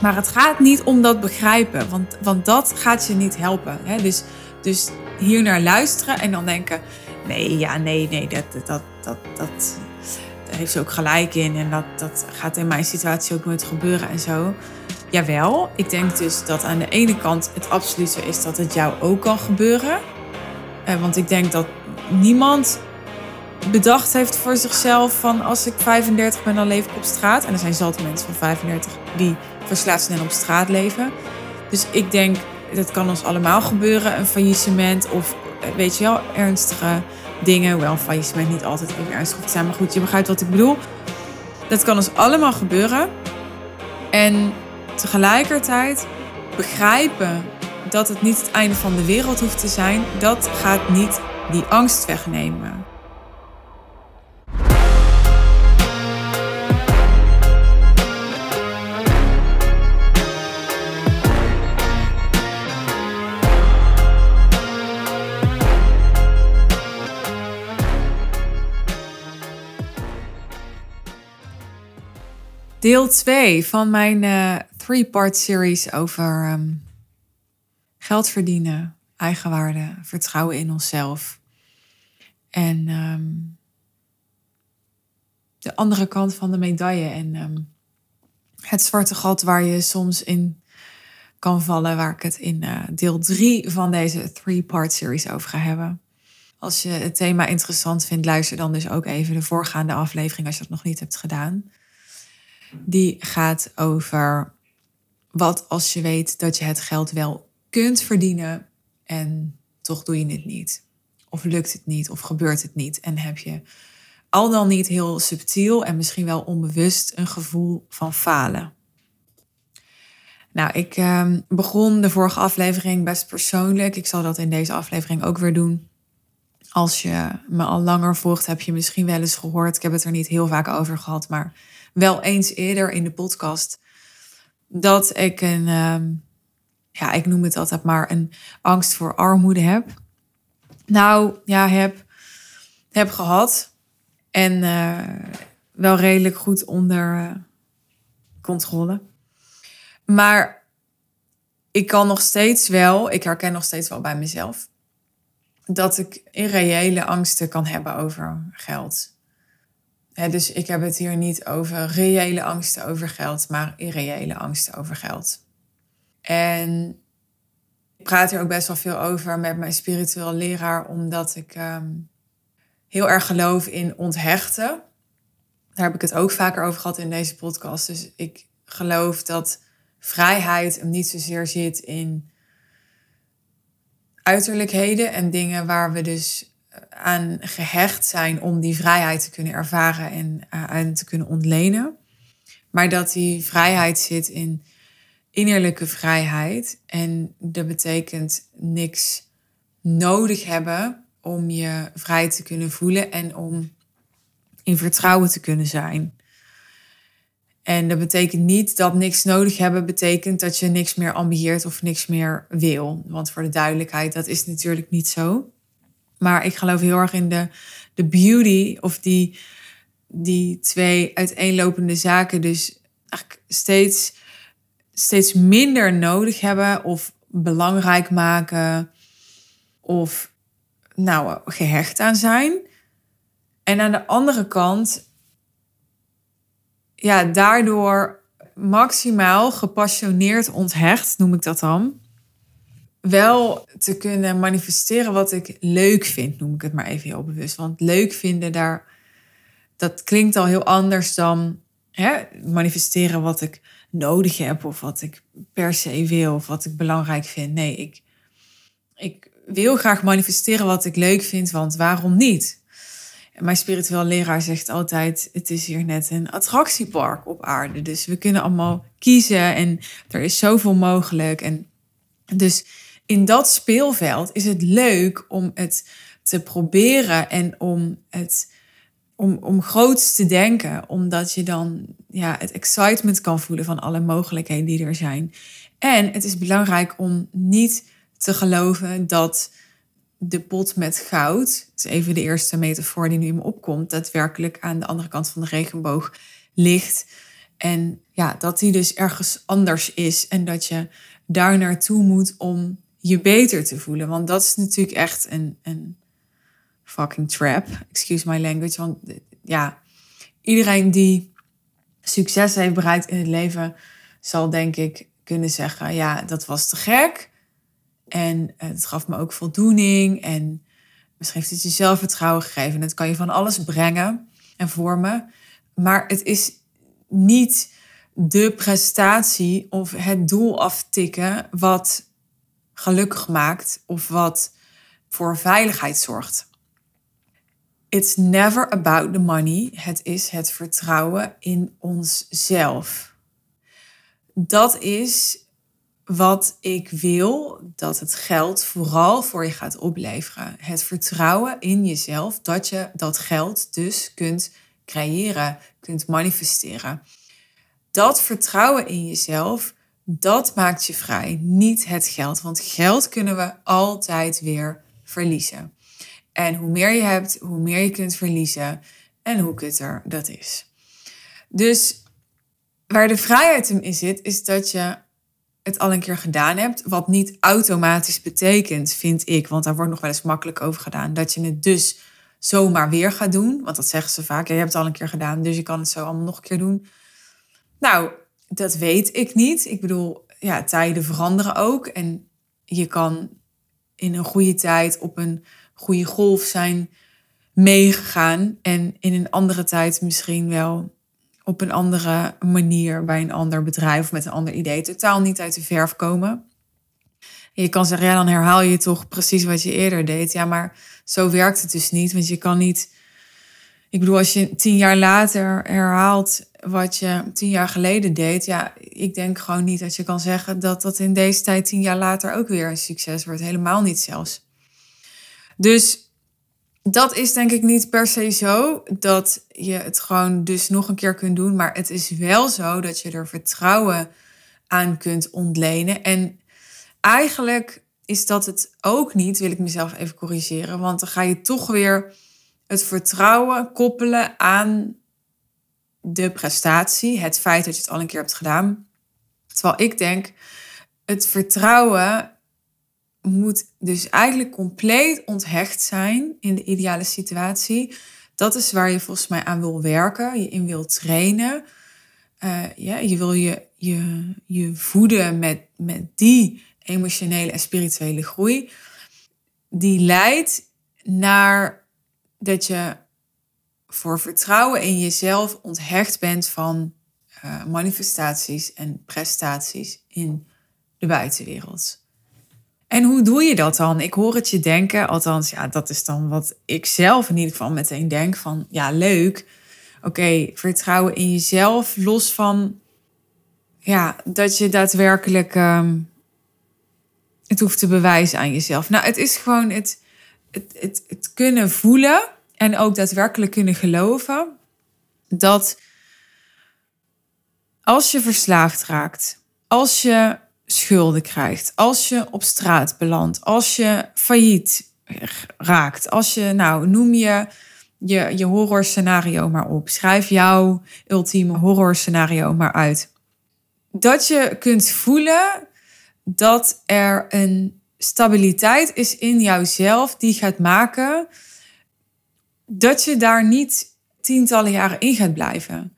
Maar het gaat niet om dat begrijpen, want, want dat gaat je niet helpen. Hè? Dus, dus hier naar luisteren en dan denken: nee, ja, nee, nee, dat, dat, dat, dat, daar heeft ze ook gelijk in. En dat, dat gaat in mijn situatie ook nooit gebeuren en zo. Jawel, ik denk dus dat aan de ene kant het absoluut zo is dat het jou ook kan gebeuren. Eh, want ik denk dat niemand bedacht heeft voor zichzelf van als ik 35 ben, dan leef ik op straat. En er zijn zoveel mensen van 35 die verslaafd zijn en op straat leven. Dus ik denk, dat kan ons allemaal gebeuren. Een faillissement of eh, weet je wel, ernstige dingen. Wel, een faillissement niet altijd even ernstig hoeft te zijn. Maar goed, je begrijpt wat ik bedoel. Dat kan ons allemaal gebeuren. En tegelijkertijd begrijpen dat het niet het einde van de wereld hoeft te zijn, dat gaat niet die angst wegnemen. Deel 2 van mijn uh, three-part series over um, geld verdienen, eigenwaarde, vertrouwen in onszelf. En um, de andere kant van de medaille en um, het zwarte gat waar je soms in kan vallen, waar ik het in uh, deel 3 van deze three-part series over ga hebben. Als je het thema interessant vindt, luister dan dus ook even de voorgaande aflevering als je dat nog niet hebt gedaan. Die gaat over wat als je weet dat je het geld wel kunt verdienen en toch doe je het niet. Of lukt het niet, of gebeurt het niet. En heb je al dan niet heel subtiel en misschien wel onbewust een gevoel van falen. Nou, ik ehm, begon de vorige aflevering best persoonlijk. Ik zal dat in deze aflevering ook weer doen. Als je me al langer volgt, heb je misschien wel eens gehoord. Ik heb het er niet heel vaak over gehad, maar wel eens eerder in de podcast. Dat ik een, ehm, ja, ik noem het altijd maar een angst voor armoede heb. Nou, ja, heb, heb gehad. En uh, wel redelijk goed onder uh, controle. Maar ik kan nog steeds wel, ik herken nog steeds wel bij mezelf, dat ik irreële angsten kan hebben over geld. Dus ik heb het hier niet over reële angsten over geld, maar irreële angsten over geld. En ik praat hier ook best wel veel over met mijn spiritueel leraar, omdat ik um, heel erg geloof in onthechten. Daar heb ik het ook vaker over gehad in deze podcast. Dus ik geloof dat vrijheid hem niet zozeer zit in uiterlijkheden en dingen waar we dus aan gehecht zijn om die vrijheid te kunnen ervaren en aan te kunnen ontlenen. Maar dat die vrijheid zit in innerlijke vrijheid. En dat betekent niks nodig hebben om je vrij te kunnen voelen en om in vertrouwen te kunnen zijn. En dat betekent niet dat niks nodig hebben betekent dat je niks meer ambieert of niks meer wil. Want voor de duidelijkheid, dat is natuurlijk niet zo. Maar ik geloof heel erg in de, de beauty of die, die twee uiteenlopende zaken. Dus eigenlijk steeds, steeds minder nodig hebben of belangrijk maken of nou, gehecht aan zijn. En aan de andere kant ja, daardoor maximaal gepassioneerd onthecht, noem ik dat dan. Wel te kunnen manifesteren wat ik leuk vind, noem ik het maar even heel bewust. Want leuk vinden, daar, dat klinkt al heel anders dan hè, manifesteren wat ik nodig heb of wat ik per se wil of wat ik belangrijk vind. Nee, ik, ik wil graag manifesteren wat ik leuk vind, want waarom niet? mijn spiritueel leraar zegt altijd: het is hier net een attractiepark op aarde. Dus we kunnen allemaal kiezen en er is zoveel mogelijk. En dus in dat speelveld is het leuk om het te proberen en om het om, om groots te denken, omdat je dan ja, het excitement kan voelen van alle mogelijkheden die er zijn. En het is belangrijk om niet te geloven dat de pot met goud, is even de eerste metafoor die nu in me opkomt, daadwerkelijk aan de andere kant van de regenboog ligt. En ja, dat die dus ergens anders is en dat je daar naartoe moet om je beter te voelen. Want dat is natuurlijk echt een, een fucking trap. Excuse my language. Want ja, iedereen die succes heeft bereikt in het leven, zal denk ik kunnen zeggen: ja, dat was te gek. En het gaf me ook voldoening. En misschien heeft het je zelfvertrouwen gegeven. Het kan je van alles brengen en vormen. Maar het is niet de prestatie of het doel aftikken wat gelukkig maakt of wat voor veiligheid zorgt. It's never about the money. Het is het vertrouwen in onszelf. Dat is wat ik wil dat het geld vooral voor je gaat opleveren. Het vertrouwen in jezelf dat je dat geld dus kunt creëren, kunt manifesteren. Dat vertrouwen in jezelf, dat maakt je vrij, niet het geld. Want geld kunnen we altijd weer verliezen. En hoe meer je hebt, hoe meer je kunt verliezen en hoe kutter dat is. Dus waar de vrijheid in zit, is dat je het al een keer gedaan hebt. Wat niet automatisch betekent, vind ik, want daar wordt nog wel eens makkelijk over gedaan, dat je het dus zomaar weer gaat doen. Want dat zeggen ze vaak. Je hebt het al een keer gedaan, dus je kan het zo allemaal nog een keer doen. Nou, dat weet ik niet. Ik bedoel, ja, tijden veranderen ook. En je kan in een goede tijd op een goede golf zijn meegegaan. En in een andere tijd misschien wel op een andere manier bij een ander bedrijf of met een ander idee totaal niet uit de verf komen. je kan zeggen, ja, dan herhaal je toch precies wat je eerder deed. Ja, maar zo werkt het dus niet, want je kan niet. Ik bedoel, als je tien jaar later herhaalt wat je tien jaar geleden deed, ja, ik denk gewoon niet dat je kan zeggen dat dat in deze tijd tien jaar later ook weer een succes wordt. Helemaal niet zelfs. Dus dat is denk ik niet per se zo dat je het gewoon dus nog een keer kunt doen. Maar het is wel zo dat je er vertrouwen aan kunt ontlenen. En eigenlijk is dat het ook niet, wil ik mezelf even corrigeren. Want dan ga je toch weer het vertrouwen koppelen aan de prestatie. Het feit dat je het al een keer hebt gedaan. Terwijl ik denk, het vertrouwen moet dus eigenlijk compleet onthecht zijn in de ideale situatie. Dat is waar je volgens mij aan wil werken, je in wil trainen. Uh, ja, je wil je, je, je voeden met, met die emotionele en spirituele groei. Die leidt naar dat je voor vertrouwen in jezelf onthecht bent van uh, manifestaties en prestaties in de buitenwereld. En hoe doe je dat dan? Ik hoor het je denken, althans, ja, dat is dan wat ik zelf in ieder geval meteen denk van, ja, leuk. Oké, vertrouwen in jezelf, los van, ja, dat je daadwerkelijk um, het hoeft te bewijzen aan jezelf. Nou, het is gewoon het, het, het, het kunnen voelen en ook daadwerkelijk kunnen geloven dat als je verslaafd raakt, als je schulden krijgt, als je op straat belandt, als je failliet raakt, als je, nou, noem je je, je horrorscenario maar op. Schrijf jouw ultieme horrorscenario maar uit. Dat je kunt voelen dat er een stabiliteit is in jouzelf die gaat maken dat je daar niet tientallen jaren in gaat blijven.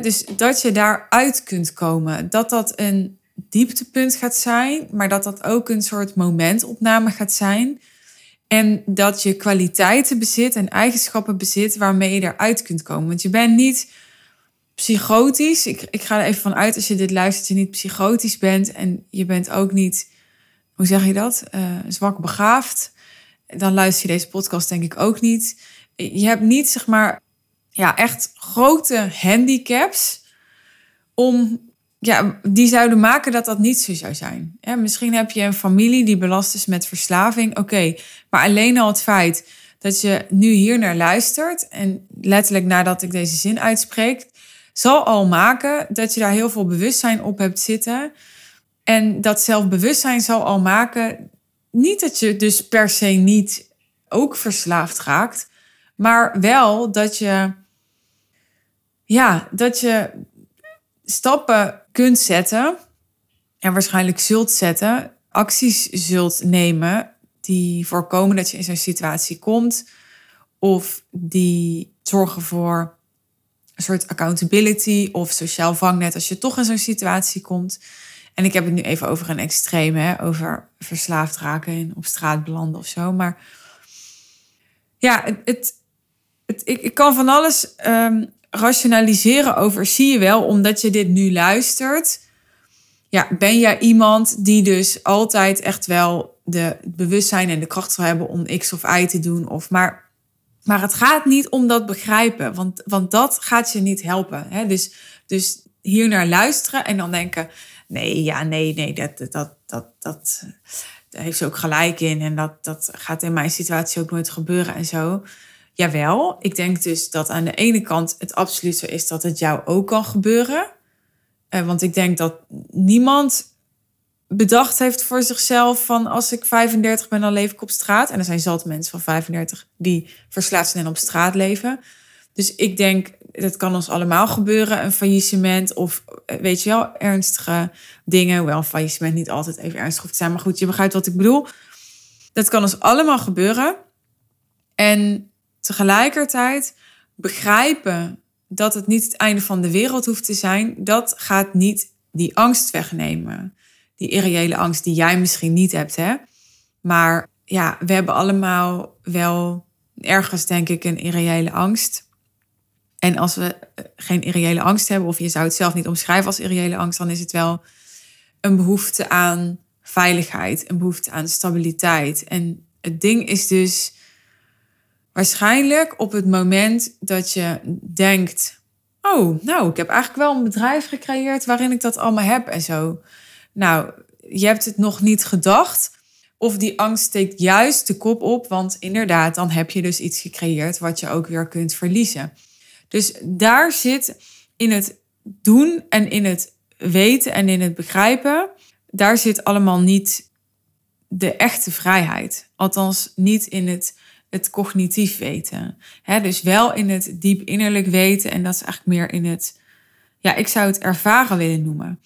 dus dat je daaruit kunt komen. Dat dat een dieptepunt gaat zijn, maar dat dat ook een soort momentopname gaat zijn. En dat je kwaliteiten bezit en eigenschappen bezit waarmee je eruit kunt komen. Want je bent niet psychotisch. Ik, ik ga er even van uit als je dit luistert, je niet psychotisch bent. En je bent ook niet, hoe zeg je dat, uh, zwak begaafd. Dan luister je deze podcast denk ik ook niet. Je hebt niet, zeg maar, ja, echt grote handicaps om ja, die zouden maken dat dat niet zo zou zijn. Misschien heb je een familie die belast is met verslaving. Oké, maar alleen al het feit dat je nu hier naar luistert en letterlijk nadat ik deze zin uitspreek, zal al maken dat je daar heel veel bewustzijn op hebt zitten. En dat zelfbewustzijn zal al maken, niet dat je dus per se niet ook verslaafd raakt, maar wel dat je, ja, dat je stappen kunt zetten en waarschijnlijk zult zetten, acties zult nemen die voorkomen dat je in zo'n situatie komt of die zorgen voor een soort accountability of sociaal vangnet als je toch in zo'n situatie komt. En ik heb het nu even over een extreem, hè, over verslaafd raken en op straat belanden of zo. Maar ja, het, ik, kan van alles ehm, rationaliseren over, zie je wel, omdat je dit nu luistert. Ja, ben jij iemand die dus altijd echt wel de bewustzijn en de kracht zal hebben om X of Y te doen? Of maar maar het gaat niet om dat begrijpen, want, want dat gaat je niet helpen. Hè? Dus, dus hier naar luisteren en dan denken: nee, ja, nee, nee, dat, dat, dat, dat, dat heeft ze ook gelijk in. En dat, dat gaat in mijn situatie ook nooit gebeuren en zo. Jawel, ik denk dus dat aan de ene kant het absoluut zo is dat het jou ook kan gebeuren. Uh, want ik denk dat niemand bedacht heeft voor zichzelf van als ik 35 ben, dan leef ik op straat. En er zijn zat mensen van 35 die verslaafd zijn en op straat leven. Dus ik denk, dat kan ons allemaal gebeuren. Een faillissement of eh, weet je wel, ernstige dingen. Hoewel een faillissement niet altijd even ernstig hoeft te zijn. Maar goed, je begrijpt wat ik bedoel. Dat kan ons allemaal gebeuren. En tegelijkertijd begrijpen dat het niet het einde van de wereld hoeft te zijn. Dat gaat niet die angst wegnemen die irreële angst die jij misschien niet hebt. Hè? Maar ja, we hebben allemaal wel ergens, denk ik, een irreële angst. En als we eh, geen irreële angst hebben, of je zou het zelf niet omschrijven als irreële angst, dan is het wel een behoefte aan veiligheid, een behoefte aan stabiliteit. En het ding is dus waarschijnlijk op het moment dat je denkt: Oh, nou, ik heb eigenlijk wel een bedrijf gecreëerd waarin ik dat allemaal heb en zo. Nou, je hebt het nog niet gedacht. Of die angst steekt juist de kop op, want inderdaad, dan heb je dus iets gecreëerd wat je ook weer kunt verliezen. Dus daar zit in het doen en in het weten en in het begrijpen, daar zit allemaal niet de echte vrijheid. Althans, niet in het, het cognitief weten. dus wel in het diep innerlijk weten en dat is eigenlijk meer in het, ja, ik zou het ervaren willen noemen.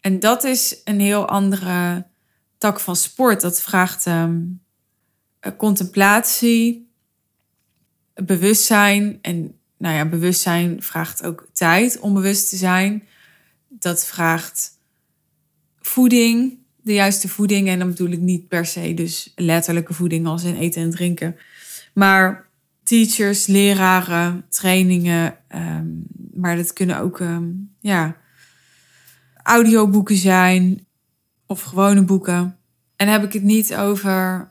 En dat is een heel andere tak van sport. Dat vraagt um, contemplatie, bewustzijn. En nou ja, bewustzijn vraagt ook tijd om bewust te zijn. Dat vraagt voeding, de juiste voeding. En dan bedoel ik niet per se dus letterlijke voeding als in eten en drinken. Maar teachers, leraren, trainingen. Ehm, maar dat kunnen ook ehm, ja, audioboeken zijn of gewone boeken. En heb ik het niet over.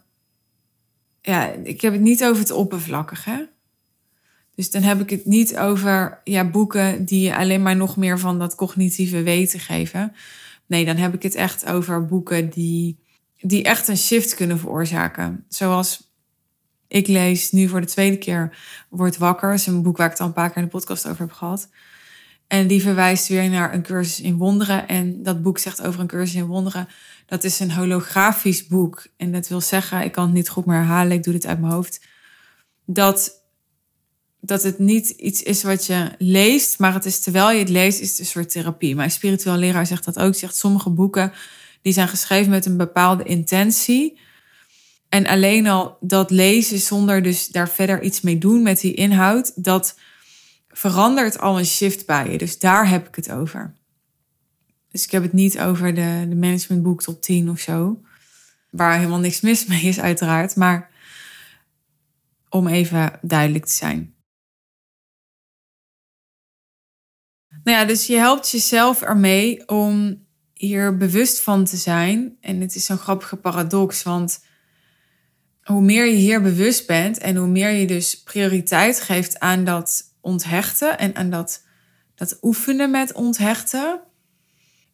Ja, ik heb het niet over het oppervlakkige. Dus dan heb ik het niet over ja, boeken die je alleen maar nog meer van dat cognitieve weten geven. Nee, dan heb ik het echt over boeken die, die echt een shift kunnen veroorzaken. Zoals ik lees nu voor de tweede keer Word Wakker. Dat is een boek waar ik het al een paar keer in de podcast over heb gehad. En die verwijst weer naar een cursus in wonderen. En dat boek zegt over een cursus in wonderen. Dat is een holografisch boek. En dat wil zeggen, ik kan het niet goed meer herhalen, ik doe dit uit mijn hoofd. Dat, dat het niet iets is wat je leest, maar het is terwijl je het leest, is het een soort therapie. Mijn spiritueel leraar zegt dat ook. Zegt sommige boeken die zijn geschreven met een bepaalde intentie. En alleen al dat lezen zonder dus daar verder iets mee doen met die inhoud, dat verandert al een shift bij je. Dus daar heb ik het over. Dus ik heb het niet over de, de managementboek top 10 of zo. Waar helemaal niks mis mee is, uiteraard. Maar om even duidelijk te zijn. Nou ja, dus je helpt jezelf ermee om hier bewust van te zijn. En het is zo'n grappige paradox, want hoe meer je hier bewust bent en hoe meer je dus prioriteit geeft aan dat onthechten en aan dat, dat oefenen met onthechten.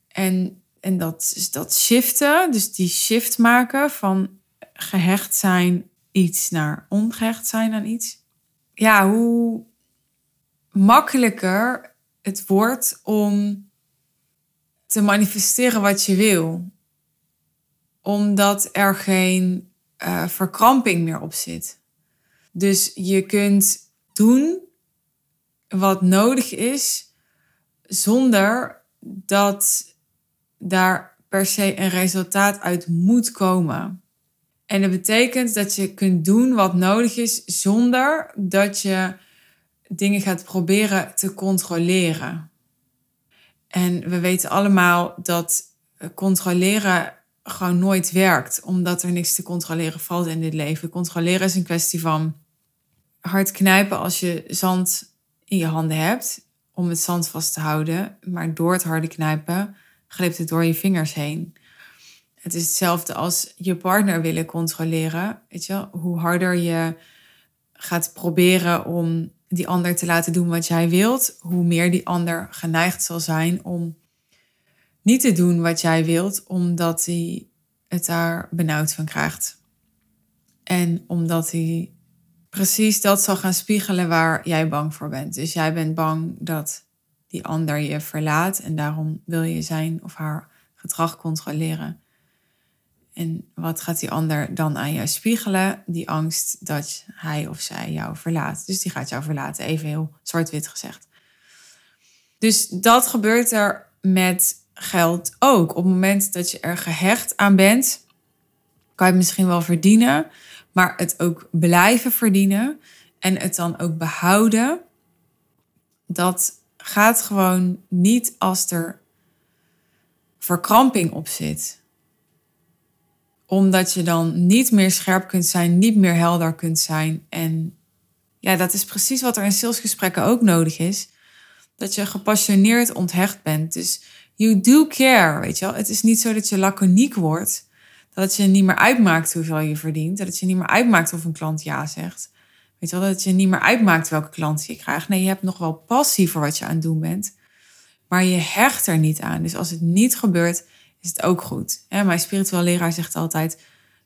En, en dat, dat shiften, dus die shift maken van gehecht zijn iets naar ongehecht zijn aan iets. Ja, hoe makkelijker het wordt om te manifesteren wat je wil. Omdat er geen uh, verkramping meer op zit. Dus je kunt doen wat nodig is, zonder dat daar per se een resultaat uit moet komen. En dat betekent dat je kunt doen wat nodig is zonder dat je dingen gaat proberen te controleren. En we weten allemaal dat controleren gewoon nooit werkt, omdat er niks te controleren valt in dit leven. Controleren is een kwestie van hard knijpen als je zand in je handen hebt om het zand vast te houden, maar door het harde knijpen glipt het door je vingers heen. Het is hetzelfde als je partner willen controleren. Weet je, hoe harder je gaat proberen om die ander te laten doen wat jij wilt, hoe meer die ander geneigd zal zijn om niet te doen wat jij wilt, omdat hij het daar benauwd van krijgt. En omdat hij precies dat zal gaan spiegelen waar jij bang voor bent. Dus jij bent bang dat die ander je verlaat en daarom wil je zijn of haar gedrag controleren. En wat gaat die ander dan aan jou spiegelen? Die angst dat hij of zij jou verlaat. Dus die gaat jou verlaten, even heel zwart-wit gezegd. Dus dat gebeurt er met geld ook. Op het moment dat je er gehecht aan bent, kan je het misschien wel verdienen, maar het ook blijven verdienen en het dan ook behouden. Dat gaat gewoon niet als er verkramping op zit omdat je dan niet meer scherp kunt zijn, niet meer helder kunt zijn. En ja, dat is precies wat er in salesgesprekken ook nodig is. Dat je gepassioneerd onthecht bent. Dus you do care, weet je wel. Het is niet zo dat je laconiek wordt. Dat het je niet meer uitmaakt hoeveel je verdient. Dat het je niet meer uitmaakt of een klant ja zegt. Weet je wel, dat het je niet meer uitmaakt welke klant je krijgt. Nee, je hebt nog wel passie voor wat je aan het doen bent. Maar je hecht er niet aan. Dus als het niet gebeurt, is het ook goed. mijn spiritueel leraar zegt altijd: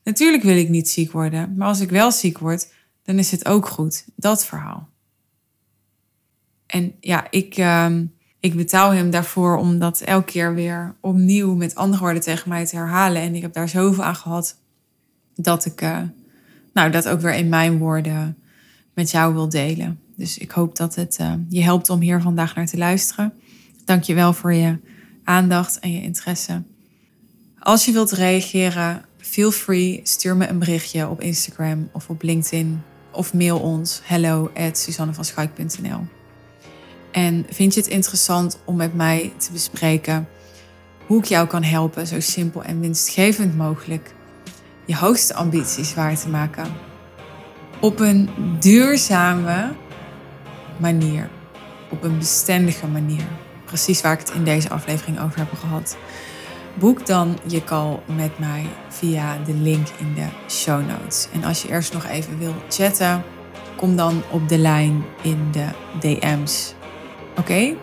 Natuurlijk wil ik niet ziek worden, maar als ik wel ziek word, dan is het ook goed. Dat verhaal. En ja, ik, uh, ik betaal hem daarvoor om dat elke keer weer opnieuw met andere woorden tegen mij te herhalen. En ik heb daar zoveel aan gehad dat ik uh, nou, dat ook weer in mijn woorden met jou wil delen. Dus ik hoop dat het uh, je helpt om hier vandaag naar te luisteren. Dank je wel voor je aandacht en je interesse. Als je wilt reageren, feel free. Stuur me een berichtje op Instagram of op LinkedIn. Of mail ons hello at En vind je het interessant om met mij te bespreken hoe ik jou kan helpen zo simpel en winstgevend mogelijk je hoogste ambities waar te maken? Op een duurzame manier, op een bestendige manier. Precies waar ik het in deze aflevering over heb gehad. Boek dan je call met mij via de link in de show notes. En als je eerst nog even wil chatten, kom dan op de lijn in de DM's. Oké?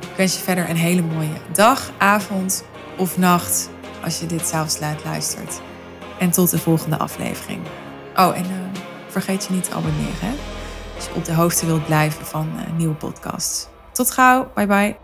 Ik wens je verder een hele mooie dag, avond of nacht als je dit zelfs laat luistert. En tot de volgende aflevering. Oh, en uh, vergeet je niet te abonneren hè? als je op de hoogte wilt blijven van uh, nieuwe podcasts. Tot gauw, bye bye.